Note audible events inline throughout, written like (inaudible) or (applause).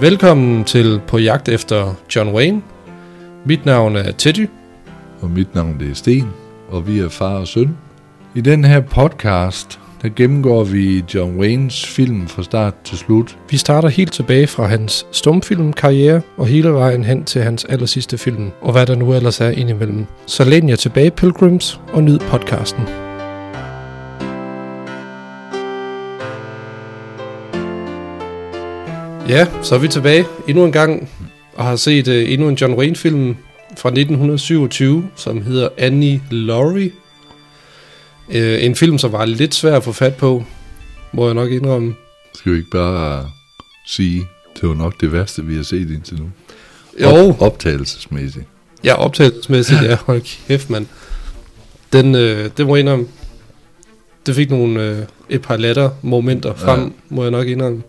Velkommen til På jagt efter John Wayne. Mit navn er Teddy. Og mit navn det er Sten, og vi er far og søn. I den her podcast, der gennemgår vi John Waynes film fra start til slut. Vi starter helt tilbage fra hans stumfilmkarriere og hele vejen hen til hans allersidste film, og hvad der nu ellers er indimellem. Så læn jer tilbage, Pilgrims, og nyd podcasten. Ja, så er vi tilbage endnu en gang og har set uh, endnu en John Wayne-film fra 1927, som hedder Annie Laurie. Uh, en film, som var lidt svær at få fat på, må jeg nok indrømme. Skal vi ikke bare sige, det var nok det værste, vi har set indtil nu? Jo. Op- optagelsesmæssigt. Ja, optagelsesmæssigt, ja, (laughs) hold kæft, mand. Den, øh, det må jeg indrømme, det fik nogle, øh, et par latter momenter frem, Ja. må jeg nok indrømme.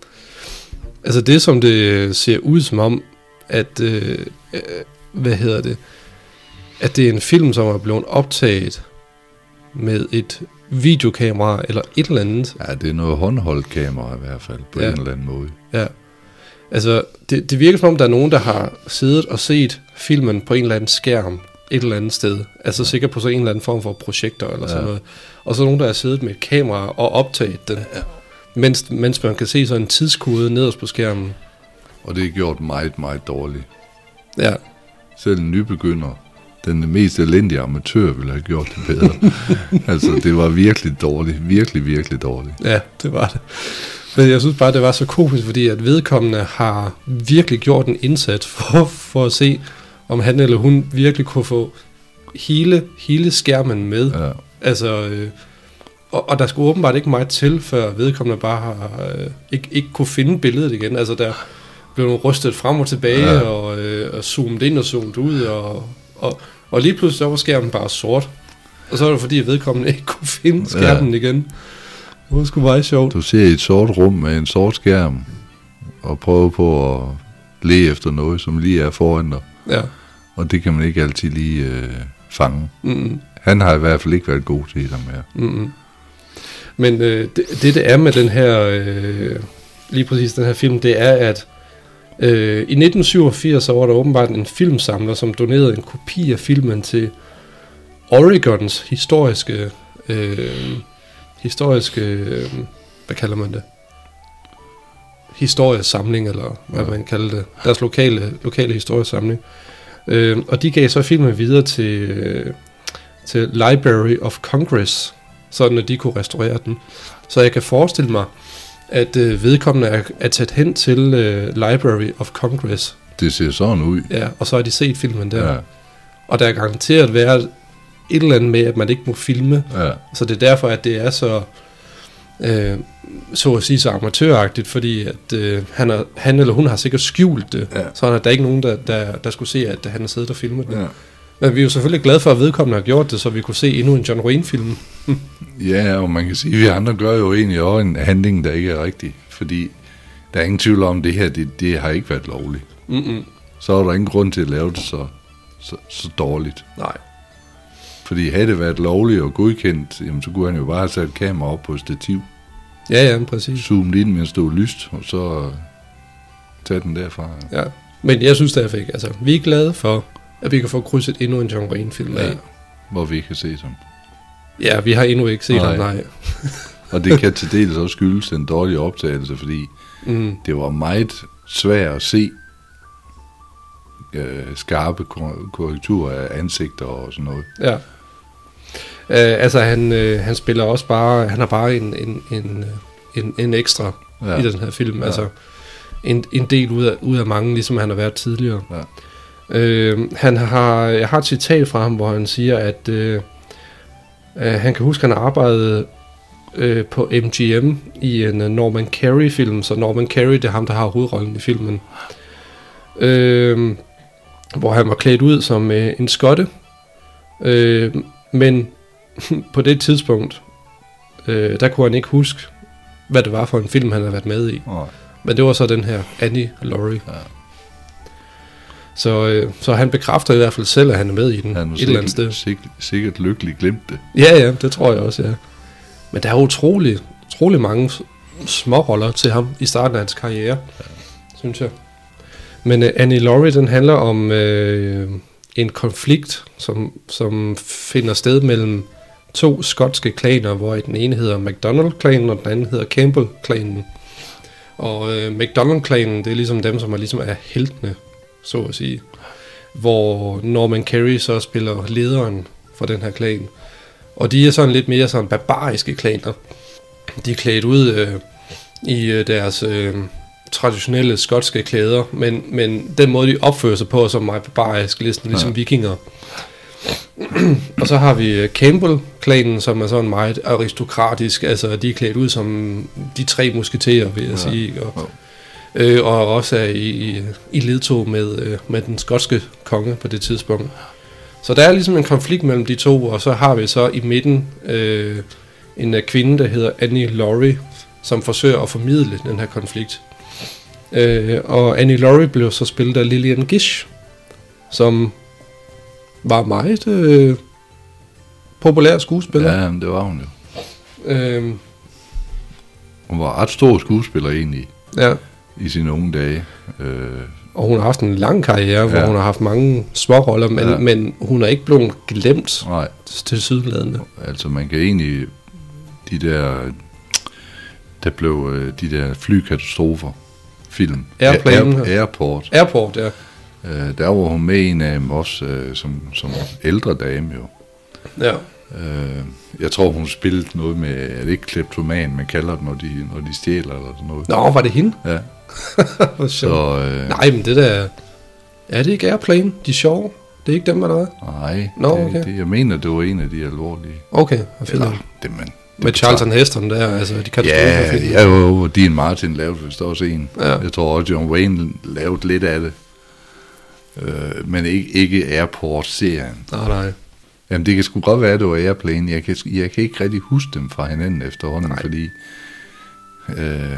Altså det, som det ser ud som om, at, øh, øh, hvad hedder det, at det er en film, som er blevet optaget med et videokamera eller et eller andet. Ja, det er noget håndholdt kamera i hvert fald, på Ja. en eller anden måde. Ja. Altså, det, det virker som om, der er nogen, der har siddet og set filmen på en eller anden skærm et eller andet sted. Altså sikkert på så en eller anden form for projektor eller sådan Ja. noget. Og så nogen, der har siddet med et kamera og optaget den. Ja. Mens, mens man kan se sådan en tidskode nederst på skærmen. Og det er gjort meget, meget dårligt. Ja, Selv en nybegynder, den mest elendige amatør, ville have gjort det bedre. (laughs) altså, det var virkelig dårligt. Virkelig, virkelig dårligt. ja, det var det. Men jeg synes bare, det var så komisk, fordi at vedkommende har virkelig gjort en indsats for, for at se, om han eller hun virkelig kunne få hele, hele skærmen med. Ja. Altså, øh, og, og der skulle åbenbart ikke meget til, før vedkommende bare har øh, ikke, ikke kunne finde billedet igen. Altså, der blev rystet frem og tilbage, Ja. og, øh, og zoomet ind og zoomet ud, og, og, og lige pludselig så var skærmen bare sort. Og så var det fordi, at vedkommende ikke kunne finde skærmen ja. igen. Det var sgu meget sjovt. Du ser et sort rum med en sort skærm, og prøver på at lede efter noget, som lige er foran dig. Ja. Og det kan man ikke altid lige øh, fange. Mm, Han har i hvert fald ikke været god til det med. mm, mm. Men øh, det, det, det er med den her, øh, lige præcis den her film, det er, at øh, i 1987 så var der åbenbart en filmsamler, som donerede en kopi af filmen til Oregons historiske, øh, historiske, øh, hvad kalder man det? Historiesamling, eller hvad Ja. man kalder det. Deres lokale, lokale historiesamling. Øh, og de gav så filmen videre til, øh, til Library of Congress, sådan at de kunne restaurere den. Så jeg kan forestille mig, at øh, vedkommende er, er tæt hen til øh, Library of Congress, Det ser sådan ud. ja, og så har de set filmen der. Ja. Og der er garanteret været et eller andet med, at man ikke må filme, ja, så det er derfor, at det er så, øh, så at sige, så amatøragtigt, fordi at øh, han, er, han eller hun har sikkert skjult det, Ja. så er der ikke nogen, der, der, der skulle se, at han har siddet og filmet det. ja. Men vi er jo selvfølgelig glade for, at vedkommende har gjort det, så vi kunne se endnu en John Wayne-film. Ja, og man kan sige, at vi andre gør jo egentlig også en handling, der ikke er rigtig. Fordi der er ingen tvivl om, at det her, det, det har ikke været lovligt. Mm-mm. Så er der ingen grund til at lave det så, så, så dårligt. Nej. Fordi havde det været lovligt og godkendt, jamen, så kunne han jo bare have sat kamera op på et stativ, Ja, ja, præcis. zoomet ind, mens det var lyst, og så øh, tage den derfra. Ja. Men jeg synes derfor ikke, altså, vi er glade for, at vi kan få krydset endnu en John Wayne-film af. Ja, hvor vi ikke kan se dem. Ja, vi har endnu ikke set Nej. ham, nej. (laughs) Og det kan til dels også skyldes den dårlige optagelse, fordi Mm. det var meget svært at se øh, skarpe kor- korrekturer af ansigter og sådan noget. Ja. Uh, altså, han, uh, han spiller også bare, han har bare en, en, en, øh, en, en ekstra ja. i den her film. Ja. Altså, en, en del ud af, ud af mange, ligesom han har været tidligere. Ja. Uh, han har, jeg har et citat fra ham, hvor han siger, at uh, han kan huske, at han arbejdede uh, på MGM i en uh, Norman Carey-film, så Norman Carey, det er ham, der har hovedrollen i filmen. Uh, hvor han var klædt ud som uh, en skotte, uh, men (laughs) på det tidspunkt, øh, der kunne han ikke huske, hvad det var for en film, han havde været med i. Nej. Men det var så den her Annie Laurie. Ja. Så, øh, så han bekræfter i hvert fald selv, at han er med i den Han et eller andet sted. sikkert, sikkert, sikkert lykkelig glemt det. Ja, ja, det tror jeg også, ja. Men der er utrolig, utrolig mange s- små roller til ham i starten af hans karriere, ja. synes jeg. Men uh, Annie Laurie, den handler om uh, en konflikt, som, som finder sted mellem to skotske klaner, hvor den ene hedder McDonald-klanen, og den anden hedder Campbell-klanen. Og uh, McDonald-klanen, det er ligesom dem, som er, ligesom er heltene, så at sige. Hvor Norman Carey så spiller lederen for den her klan. Og de er sådan lidt mere sådan barbariske klaner. De er klædt ud øh, i øh, deres øh, traditionelle skotske klæder, men, men den måde, de opfører sig på, er som meget barbarisk, ligesom, ligesom vikinger. (clears throat) og så har vi øh, Campbell-klanen, som er sådan meget aristokratisk, altså de er klædt ud som de tre musketerer, vil jeg ja. sige, og, øh, og også er i, i, i ledtog med, øh, med den skotske konge på det tidspunkt. Så der er ligesom en konflikt mellem de to, og så har vi så i midten øh, en uh, kvinde, der hedder Annie Laurie, som forsøger at formidle den her konflikt. Øh, og Annie Laurie blev så spillet af Lillian Gish, som var meget øh, populær skuespiller. Ja, det var hun jo. Øh, Hun var ret stor skuespiller egentlig ja. I sine unge dage. Øh, Og hun har haft en lang karriere, hvor Ja. hun har haft mange små roller, men, Ja. men hun er ikke blevet glemt nej, til sydladende. altså man kan egentlig... De der... Der blev øh, de der flykatastrofer film. Airplane. Air, Airport. Airport, ja. Øh, der var hun med en af dem også øh, som, som ældre dame jo. Ja, Øh, jeg tror, hun spillede noget med, er det ikke kleptoman, man kalder det, når de, når de stjæler eller sådan noget. Nå, var det hende? Ja, (laughs) Hvor sjovt. så øh, Nej, men det der... Er det ikke Airplane? De er sjove. Det er ikke dem, eller hvad? nej, Nå, det, okay. det, jeg mener, det var en af de alvorlige. Okay, hvad fint. Eller, det, man, det Med Charlton Heston der, altså de kan Ja, ja, jo, Dean Martin lavede vist også en. Ja. Jeg tror også, John Wayne lavede lidt af det. Øh, men ikke, ikke Airport-serien. Nej, nej. Jamen, det kan sgu godt være, at det var Airplane. Jeg kan, jeg kan ikke rigtig huske dem fra hinanden efterhånden, Nej. fordi... Øh,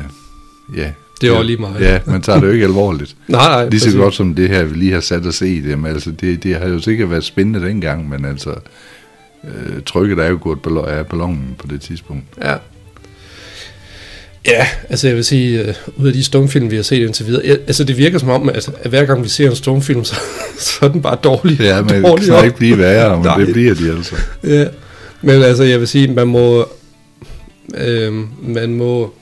ja. Det var lige meget. Ja, man tager det jo ikke alvorligt. (laughs) Nej, nej. Lige så præcis. godt som det her, vi lige har sat os i det. Men altså, det, det har jo sikkert været spændende dengang, men altså... Øh, trykket er jo gået af ballonen på det tidspunkt. Ja. Ja, altså jeg vil sige, uh, ud af de stumfilm, vi har set indtil videre, ja, altså det virker som om, at, at hver gang vi ser en stumfilm, (laughs) så, så er den bare dårlig. Ja, men det dårlig kan op. ikke blive værre, men (laughs) Nej. det bliver de altså. Ja, men altså jeg vil sige, man må, øh, man må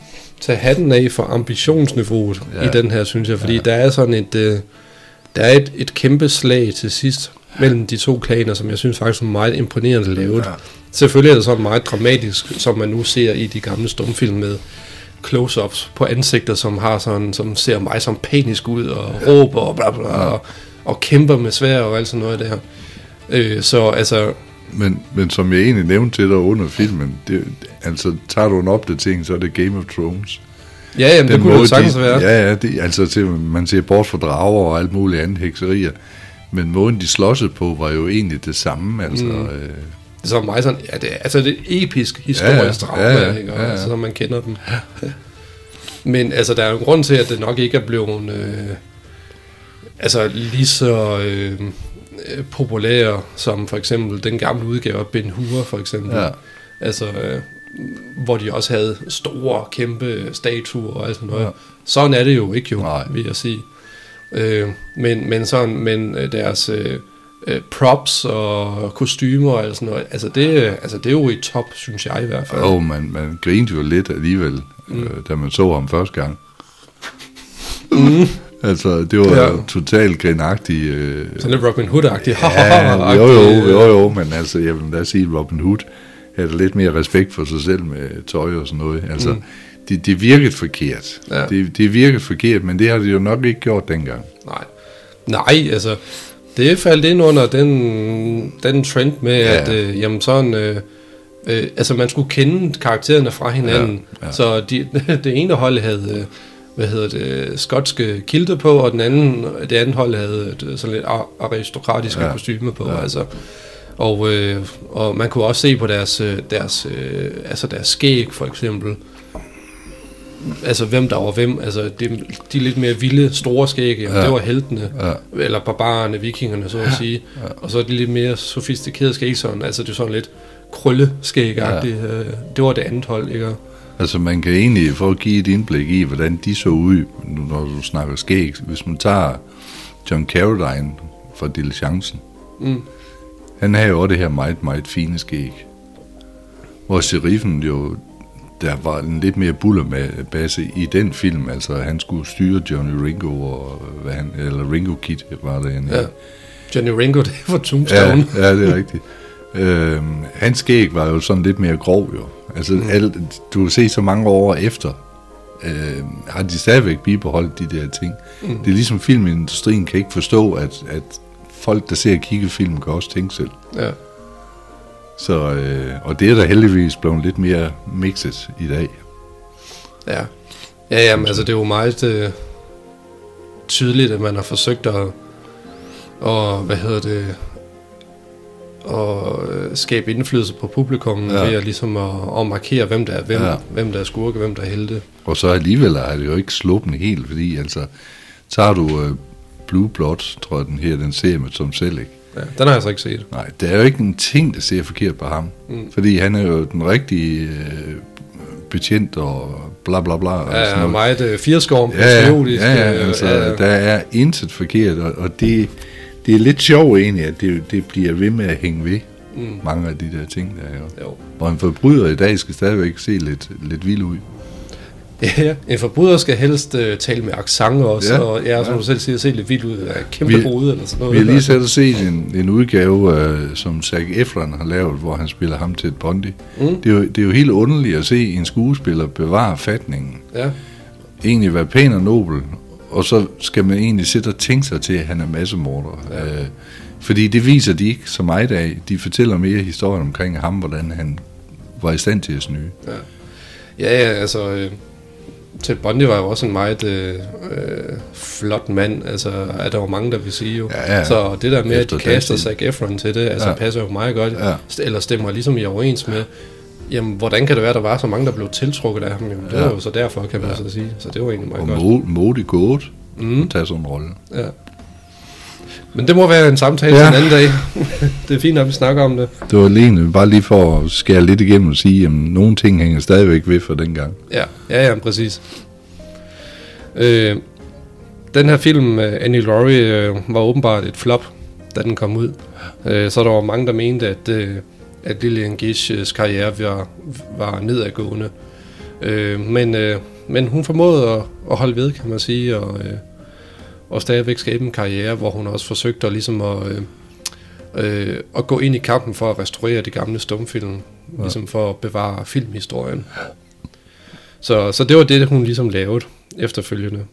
tage hatten af for ambitionsniveauet Ja. ja. i den her, synes jeg, fordi Ja. ja. der er sådan et, øh, der er et, et kæmpe slag til sidst mellem de to klaner, som jeg synes faktisk er meget imponerende lavet. Ja. Ja. Selvfølgelig er det sådan meget dramatisk, som man nu ser i de gamle stumfilm med close-ups på ansigter, som har sådan, som ser meget som panisk ud, og råber og bla bla, Ja. og, og kæmper med svær og alt sådan noget der. Øh, så altså, Men, men som jeg egentlig nævnte til dig under filmen, det, altså tager du en opdatering, så er det Game of Thrones. ja, jamen, det kunne det jo sagtens de, være. Ja, ja, det, altså til, man ser bort fra drager og alt muligt andet hekserier. Men måden de slåssede på, var jo egentlig det samme. Altså, mm. øh, Det er så meget sådan, ja, det er, altså det er episk historisk Ja, drama, Ja, ja. ikke? Ja, Og, ja. Altså, som man kender dem. Men altså, der er jo en grund til, at det nok ikke er blevet øh, altså lige så øh, øh, populær som for eksempel den gamle udgave af Ben Hur, for eksempel. ja. Altså, øh, hvor de også havde store, kæmpe statuer og alt sådan noget. Ja. Sådan er det jo ikke jo, Nej. vil jeg sige. Øh, men, men, sådan, men øh, deres øh, øh, props og kostymer og sådan noget, altså det, altså det er jo i top, synes jeg i hvert fald. Og man, man grinte jo lidt alligevel, mm. øh, da man så ham første gang. Mm. Altså, det var Ja. totalt grinagtigt. Øh, Sådan lidt Robin Hood-agtigt. ja, (laughs) jo, jo, jo, jo, men altså, jeg vil da sige, at Robin Hood havde lidt mere respekt for sig selv med tøj og sådan noget. Altså, mm. det, det virkede forkert. Ja. Det, det virkede forkert, men det har de jo nok ikke gjort dengang. Nej. Nej, altså, det faldt ind under den, den trend med, ja. at øh, jamen sådan, øh, øh, altså man skulle kende karaktererne fra hinanden. Ja, ja. Så de, (laughs) det ene hold havde, øh, hvad hedder det, skotske kilte på, og den anden, det andet hold havde et, øh, sådan lidt ar- aristokratiske Ja. ja. kostyme på. Ja. Altså. Og, øh, og man kunne også se på deres, øh, deres, øh, altså deres skæg, for eksempel. Altså, hvem der var hvem. Altså, de, de lidt mere vilde, store skæg, jamen, Ja. det var heltene. Ja. Eller barbarerne, vikingerne, så at sige. Ja. Og så de lidt mere sofistikerede skæg, sådan. Altså, det er sådan lidt krølleskæg ja. Det var det andet hold, ikke? Altså, man kan egentlig, for at give et indblik i, hvordan de så ud, nu når du snakker skæg, hvis man tager John Carradine fra Diligencen. Mm. Han havde jo også det her meget, meget fine skæg. Hvor sheriffen jo, der var en lidt mere buller med base i den film, altså han skulle styre Johnny Ringo, og hvad han, eller Ringo Kid var det. Han, Ja. Johnny Ringo, (laughs) det fra Tombstone. ja, ja, det er rigtigt. Øhm, hans skæg var jo sådan lidt mere grov jo. Altså, mm. alt, du kan se så mange år efter, øh, har de stadigvæk bibeholdt de der ting. Mm. Det er ligesom filmindustrien kan ikke forstå, at, at folk, der ser og kigger film, kan også tænke selv. ja. Så, øh, og det er der heldigvis blevet lidt mere mixet i dag. Ja, ja jamen, altså det er jo meget øh, tydeligt, at man har forsøgt at, og, hvad hedder det, at øh, skabe indflydelse på publikum Ja. ved at, ligesom at, at markere, hvem der er hvem, Ja. hvem der er skurke, hvem der er helte. Og så alligevel er det jo ikke sluppen helt, fordi altså, tager du øh, Blue Blood, tror jeg den her, den serie med Tom Selleck. Ja, den har jeg så ikke set. Nej, der er jo ikke en ting, der ser forkert på ham. Mm. Fordi han er jo den rigtige øh, betjent og bla bla bla. og Ja, sådan ja noget. meget øh, firskorm, ja, ja, ja, øh, altså, ja, ja. der er intet forkert, og, og det, det er lidt sjovt egentlig, at det, det bliver ved med at hænge ved, Mm. mange af de der ting, der er jo. Jo. Og en forbryder i dag skal stadigvæk se lidt, lidt vild ud. Ja, en forbryder skal helst uh, tale med accent også, Ja, og ja, som ja. du selv siger, se lidt vildt ud. Ja, kæmpe Vi- hoved eller sådan noget. Vi har lige og set en, en udgave, øh, som Zac Efron har lavet, hvor han spiller ham til et Bondi. Mm. Det, er jo, det er jo helt underligt at se en skuespiller bevare fatningen. Ja, egentlig være pæn og nobel, og så skal man egentlig sætte og tænke sig til, at han er massemorder. Ja. Øh, fordi det viser de ikke så meget af. De fortæller mere historien omkring ham, hvordan han var i stand til at snyde. ja, ja, ja altså... Øh, Ted Bundy var jo også en meget øh, øh, flot mand, altså er der jo mange, der vil sige jo. Ja, ja. Så det der med, at Efter de kaster. Zac Efron til det, altså Ja. ja. passer jo meget godt, Ja. ja. eller stemmer ligesom i overens med, jamen hvordan kan det være, at der var så mange, der blev tiltrukket af ham? Jamen, det Ja. var jo så derfor, kan man Ja. så sige. Så det var egentlig meget Og godt. mo- modig gået Mm. at tage sådan en rolle. Ja. Men det må være en samtale Ja. en anden dag. (laughs) det er fint, at vi snakker om det. Det var lige, bare lige for at skære lidt igennem og sige, at nogle ting hænger stadigvæk ved for dengang. Ja, ja, ja, præcis. Øh, den her film, Annie Laurie, øh, var åbenbart et flop, da den kom ud. Øh, så der var mange, der mente, at, øh, at Lillian Gish's karriere var, var nedadgående. Øh, men, øh, men hun formåede at, at holde ved, kan man sige, og, øh, og stadigvæk skabe en karriere, hvor hun også forsøgte at, ligesom at, øh, øh, at gå ind i kampen for at restaurere de gamle stumfilm, ja. ligesom for at bevare filmhistorien. Så, så det var det, hun ligesom lavede efterfølgende.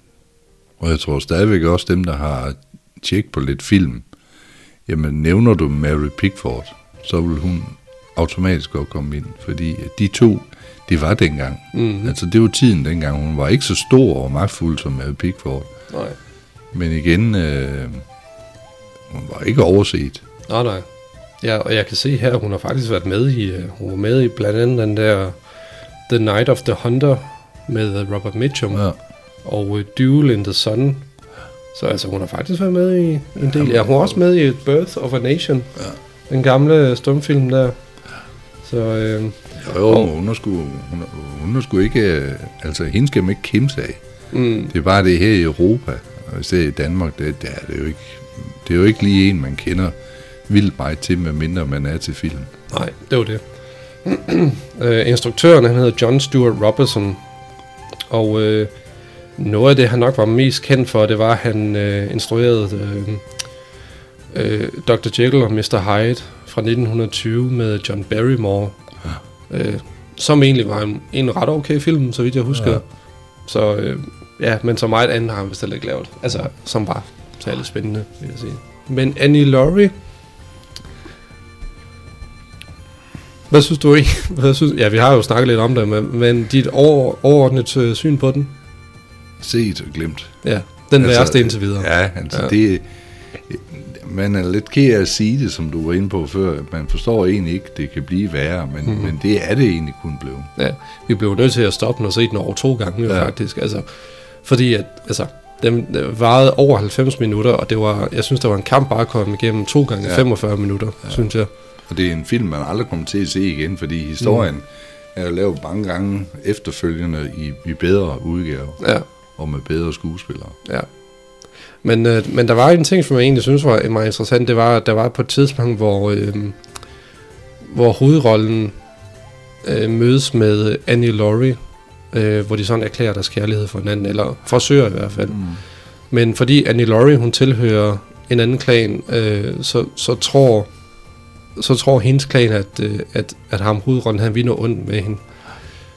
Og jeg tror stadigvæk også dem, der har tjekket på lidt film, jamen nævner du Mary Pickford, så vil hun automatisk godt komme ind, fordi de to, det var dengang. Mm-hmm. Altså det var tiden dengang. Hun var ikke så stor og magtfuld som Mary Pickford, Nej. men igen, øh, hun var ikke overset. Nej, nej. Ja, og jeg kan se her, at hun har faktisk været med i, øh, hun var med i blandt andet den der The Night of the Hunter med øh, Robert Mitchum ja. Og uh, Duel in the Sun. Så altså, hun har faktisk været med i en del. Ja, hun er også med i Birth of a Nation. Ja. Den gamle stumfilm der. Så øh, Jo, jo, men hun er sgu, hun, er, hun er sgu ikke, øh, altså hende skal man ikke kæmpe af. mm, Det er bare det her i Europa, og især i Danmark, det, det, er det, jo ikke, det er jo ikke lige en, man kender vildt meget til, medmindre man er til film. nej, det var det. (clears throat) øh, instruktøren, han hedder John Stewart Robertson. Og øh, noget af det, han nok var mest kendt for, det var, at han øh, instruerede øh, øh, Dr. Jekyll og Mr. Hyde fra 1920 med John Barrymore. Ja. Øh, som egentlig var en, en ret okay film, så vidt jeg husker. Ja. Så øh, ja, men så meget andet har han bestemt ikke lavet. Altså, som var særlig spændende, vil jeg sige. Men Annie Laurie, hvad synes du ikke? (laughs) Hvad synes, ja, vi har jo snakket lidt om det, men, men dit over, overordnet øh, syn på den? Set og glemt. Ja, den altså, værste indtil videre. Ja, altså Ja. ja. det... Man er lidt ked af at sige det, som du var inde på før. Man forstår egentlig ikke, det kan blive værre, men, mm. men det er det egentlig kun blevet. Ja, vi blev nødt til at stoppe den og se den over to gange, Ja. faktisk. Altså, fordi at, altså, den varede over 90 minutter, og det var, jeg synes, det var en kamp bare at komme igennem to gange ja. 45 minutter, ja. synes jeg. Og det er en film, man aldrig kommer til at se igen, fordi historien mm. er jo lavet mange gange efterfølgende i, i bedre udgaver Ja, og med bedre skuespillere. ja. Men, øh, men der var en ting, som jeg egentlig synes var meget interessant, det var, at der var på et tidspunkt, hvor, øh, hvor hovedrollen øh, mødes med Annie Laurie, øh, hvor de sådan erklærer deres kærlighed for hinanden, eller forsøger i hvert fald. Mm. Men fordi Annie Laurie, hun tilhører en anden klan, øh, så, så tror så tror hendes klan, at, øh, at, at ham hovedrollen, han vinder ondt med hende.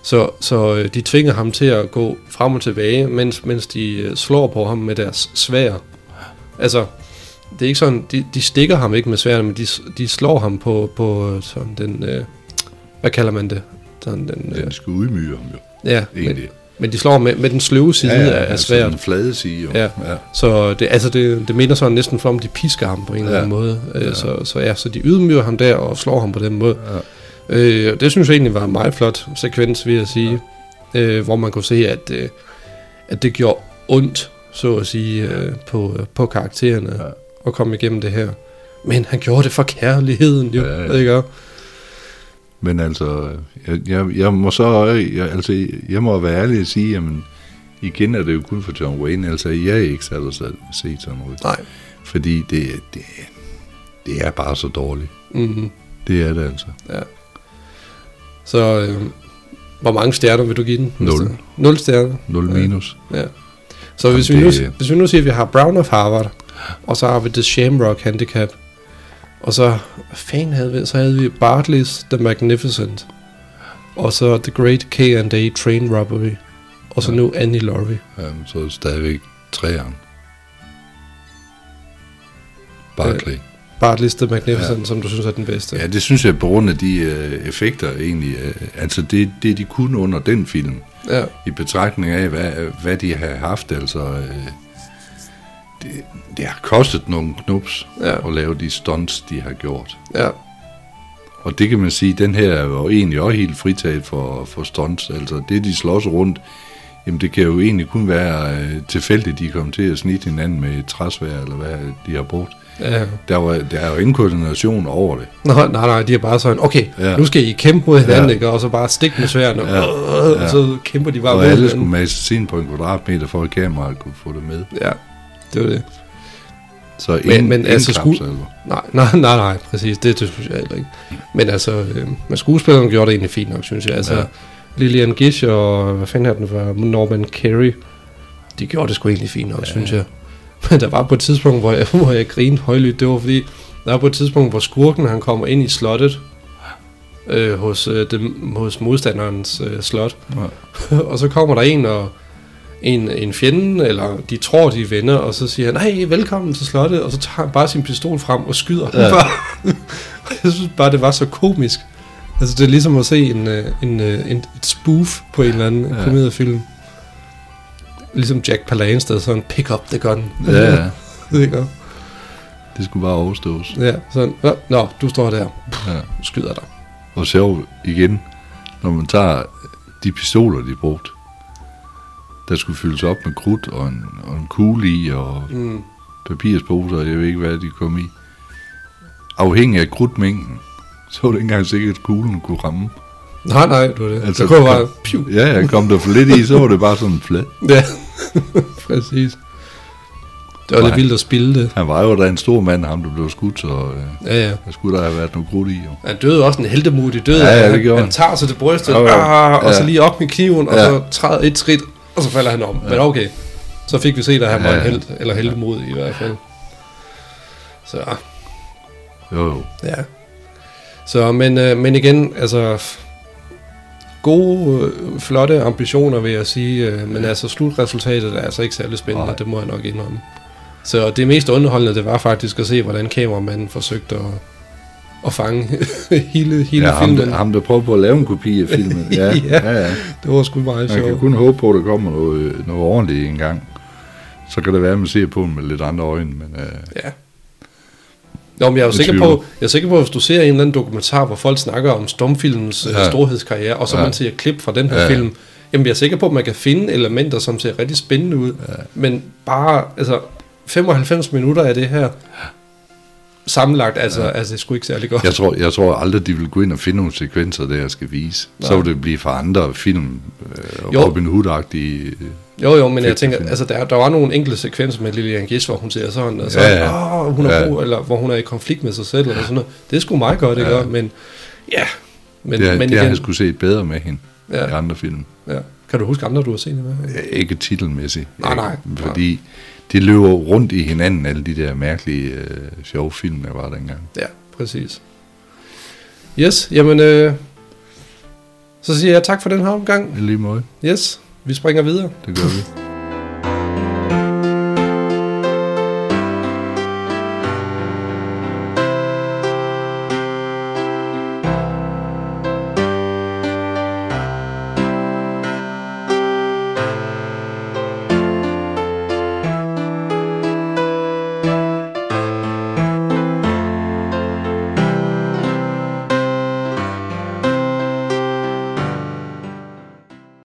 Så, så øh, de tvinger ham til at gå frem og tilbage, mens, mens de øh, slår på ham med deres svær. Altså, det er ikke sådan, de, de stikker ham ikke med svær, men de, de slår ham på, på sådan den, øh, hvad kalder man det? Sådan den, øh, den skal udmyge ham jo, ja, men, men de slår med, med den sløve side ja, ja, af, af sværet. den flade side jo. Ja. ja. Så det, altså det, det minder sådan næsten for, om de pisker ham på en ja. eller anden måde. Øh, ja. Så, så, ja, så de ydmyger ham der og slår ham på den måde. Ja. Øh, det synes jeg egentlig var en meget flot sekvens, vil jeg sige. Ja. Øh, hvor man kunne se, at, øh, at det gjorde ondt, så at sige, øh, på, på karaktererne ja. at komme igennem det her. Men han gjorde det for kærligheden, jo. Ja, ja. Ikke? Men altså, jeg, jeg, jeg må så, jeg, altså, jeg må være ærlig at sige, jamen, igen er det jo kun for John Wayne, altså jeg er ikke sat at se sådan noget. Nej. Fordi det, det, det er bare så dårligt. Mm-hmm. Det er det altså. Ja. Så øh, hvor mange stjerner vil du give den? Nul. Nul stjerner? Nul minus. Ja. ja. Så Jamen hvis, vi nu, hvis vi nu siger, at vi har Brown of Harvard, og så har vi The Shamrock Handicap, og så, hvad fanden havde vi? Så havde vi Bartley's The Magnificent. Og så The Great K&A Train Robbery. Og så ja. nu Annie Laurie. Ja, så er det stadigvæk træeren. Bartley. Ja. Bartley's The Magnificent, ja. som du synes er den bedste. Ja, det synes jeg på grund af de uh, effekter egentlig. Uh, altså det, det de kunne under den film. Ja. I betragtning af, hvad, hvad de har haft. Altså... Uh, det, det har kostet nogle knups ja. at lave de stunts, de har gjort. Ja. Og det kan man sige, den her er jo egentlig også helt fritaget for, for stunts. Altså det, de slås rundt, jamen det kan jo egentlig kun være øh, tilfældigt, de kommer til at snitte hinanden med et træsvær, eller hvad de har brugt. Ja. Der, var, der er jo ingen koordination over det. Nej, nej, nej, de er bare sådan, okay, ja. nu skal I kæmpe mod hinanden, ja. ikke? og så bare stikke med sværene, ja. og, ja. og så kæmper de bare og mod alle skulle masse ind på en kvadratmeter, for at kameraet kunne få det med. Ja, det var det. Så men, men altså sku... nej, (laughs) nej, nej, nej, præcis, det, det synes jeg heller ikke. Men altså, øh, men skuespilleren gjorde det egentlig fint nok, synes jeg. Altså, ja. Lillian Gish og, hvad fanden er den var, Norman Carey, de gjorde det sgu egentlig fint nok, ja. synes jeg. Men (laughs) der var på et tidspunkt, hvor jeg, (laughs) hvor jeg grinede højlydt, det var fordi, der var på et tidspunkt, hvor skurken han kommer ind i slottet, øh, hos, øh, dem, hos modstanderens øh, slot. Ja. (laughs) og så kommer der en og en, en fjende, eller de tror, de er venner, og så siger han, hey, velkommen til slottet, og så tager han bare sin pistol frem og skyder. Ja. Bare. jeg synes bare, det var så komisk. Altså, det er ligesom at se en, øh, en, øh, en, et spoof på en eller anden ja. komediefilm. Ligesom Jack Palance, sådan, pick up the gun. Ja, ja. (laughs) det Det skulle bare overstås. Ja, sådan, nå, du står der, ja. skyder dig. Og så igen, når man tager de pistoler, de brugte, der skulle fyldes op med krudt og en, og en kugle i, og mm. papirsposer, jeg ved ikke, hvad de kom i. Afhængig af krudtmængden, så var det ikke engang sikkert, at kuglen kunne ramme. Nej, nej, det var det. Altså, det kunne bare... Piu. Ja, ja, kom der for lidt i, så var det bare sådan flat. (laughs) Ja, præcis. Det var lidt vildt at spille det. Han var jo da en stor mand, ham der blev skudt, så øh, ja, ja. der skulle der have været noget krudt i. Jo. Han døde også en heldemodig død. Ja, ja, det gjorde han. Han tager sig til brystet, ja, ja. Ah, og så lige op med kniven, ja. og så træder et skridt, og så falder han om. Ja. Men okay, så fik vi set, at han ja, var en held, eller heldemod i hvert fald. Så. Jo, jo. Ja. Så, men, øh, men igen, altså, gode, øh, flotte ambitioner, vil jeg sige, øh, men altså slutresultatet er altså ikke særlig spændende, Nej. det må jeg nok indrømme. Så det mest underholdende, det var faktisk at se, hvordan kameramanden forsøgte at, at fange (laughs) hele, hele ja, filmen. Ham, der, ham, der prøvede på at lave en kopi af filmen. (laughs) Ja, ja, ja, ja. det var sgu meget sjovt. Man kan kun håbe på, at der kommer noget, noget ordentligt en gang. Så kan det være, at man ser på den med lidt andre øjne. Men, uh, ja. Nå, men jeg er jo sikker på, jeg er sikker på, at hvis du ser en eller anden dokumentar, hvor folk snakker om stumfilmens øh, ja. storhedskarriere, og så ja. man ser klip fra den her ja. film, jamen jeg er sikker på, at man kan finde elementer, som ser rigtig spændende ud, ja. men bare, altså, 95 minutter af det her, sammenlagt, altså, ja. altså det skulle ikke særlig godt. Jeg tror, jeg tror aldrig, de vil gå ind og finde nogle sekvenser, der jeg skal vise. Nej. Så vil det blive fra andre film, øh, Robin Hood-agtige Jo, jo, men jeg tænker, altså der, der var nogle enkelte sekvenser med Lilian Gish, hvor hun siger sådan, og så, Ja, ja, hun er Ja. brug, eller hvor hun er i konflikt med sig selv, eller sådan noget. Det sgu meget godt, ikke? Ja. Men ja, men, det, men det igen, jeg skulle set bedre med hende ja. i andre film. ja. Kan du huske andre, du har set det med? Ja, Ikke titelmæssigt. Nej, nej. Fordi de løber rundt i hinanden, alle de der mærkelige øh, sjove film, der var dengang. Ja, præcis. Yes, jamen, øh, så siger jeg tak for den her omgang. I lige måde. Yes, vi springer videre. Det gør vi.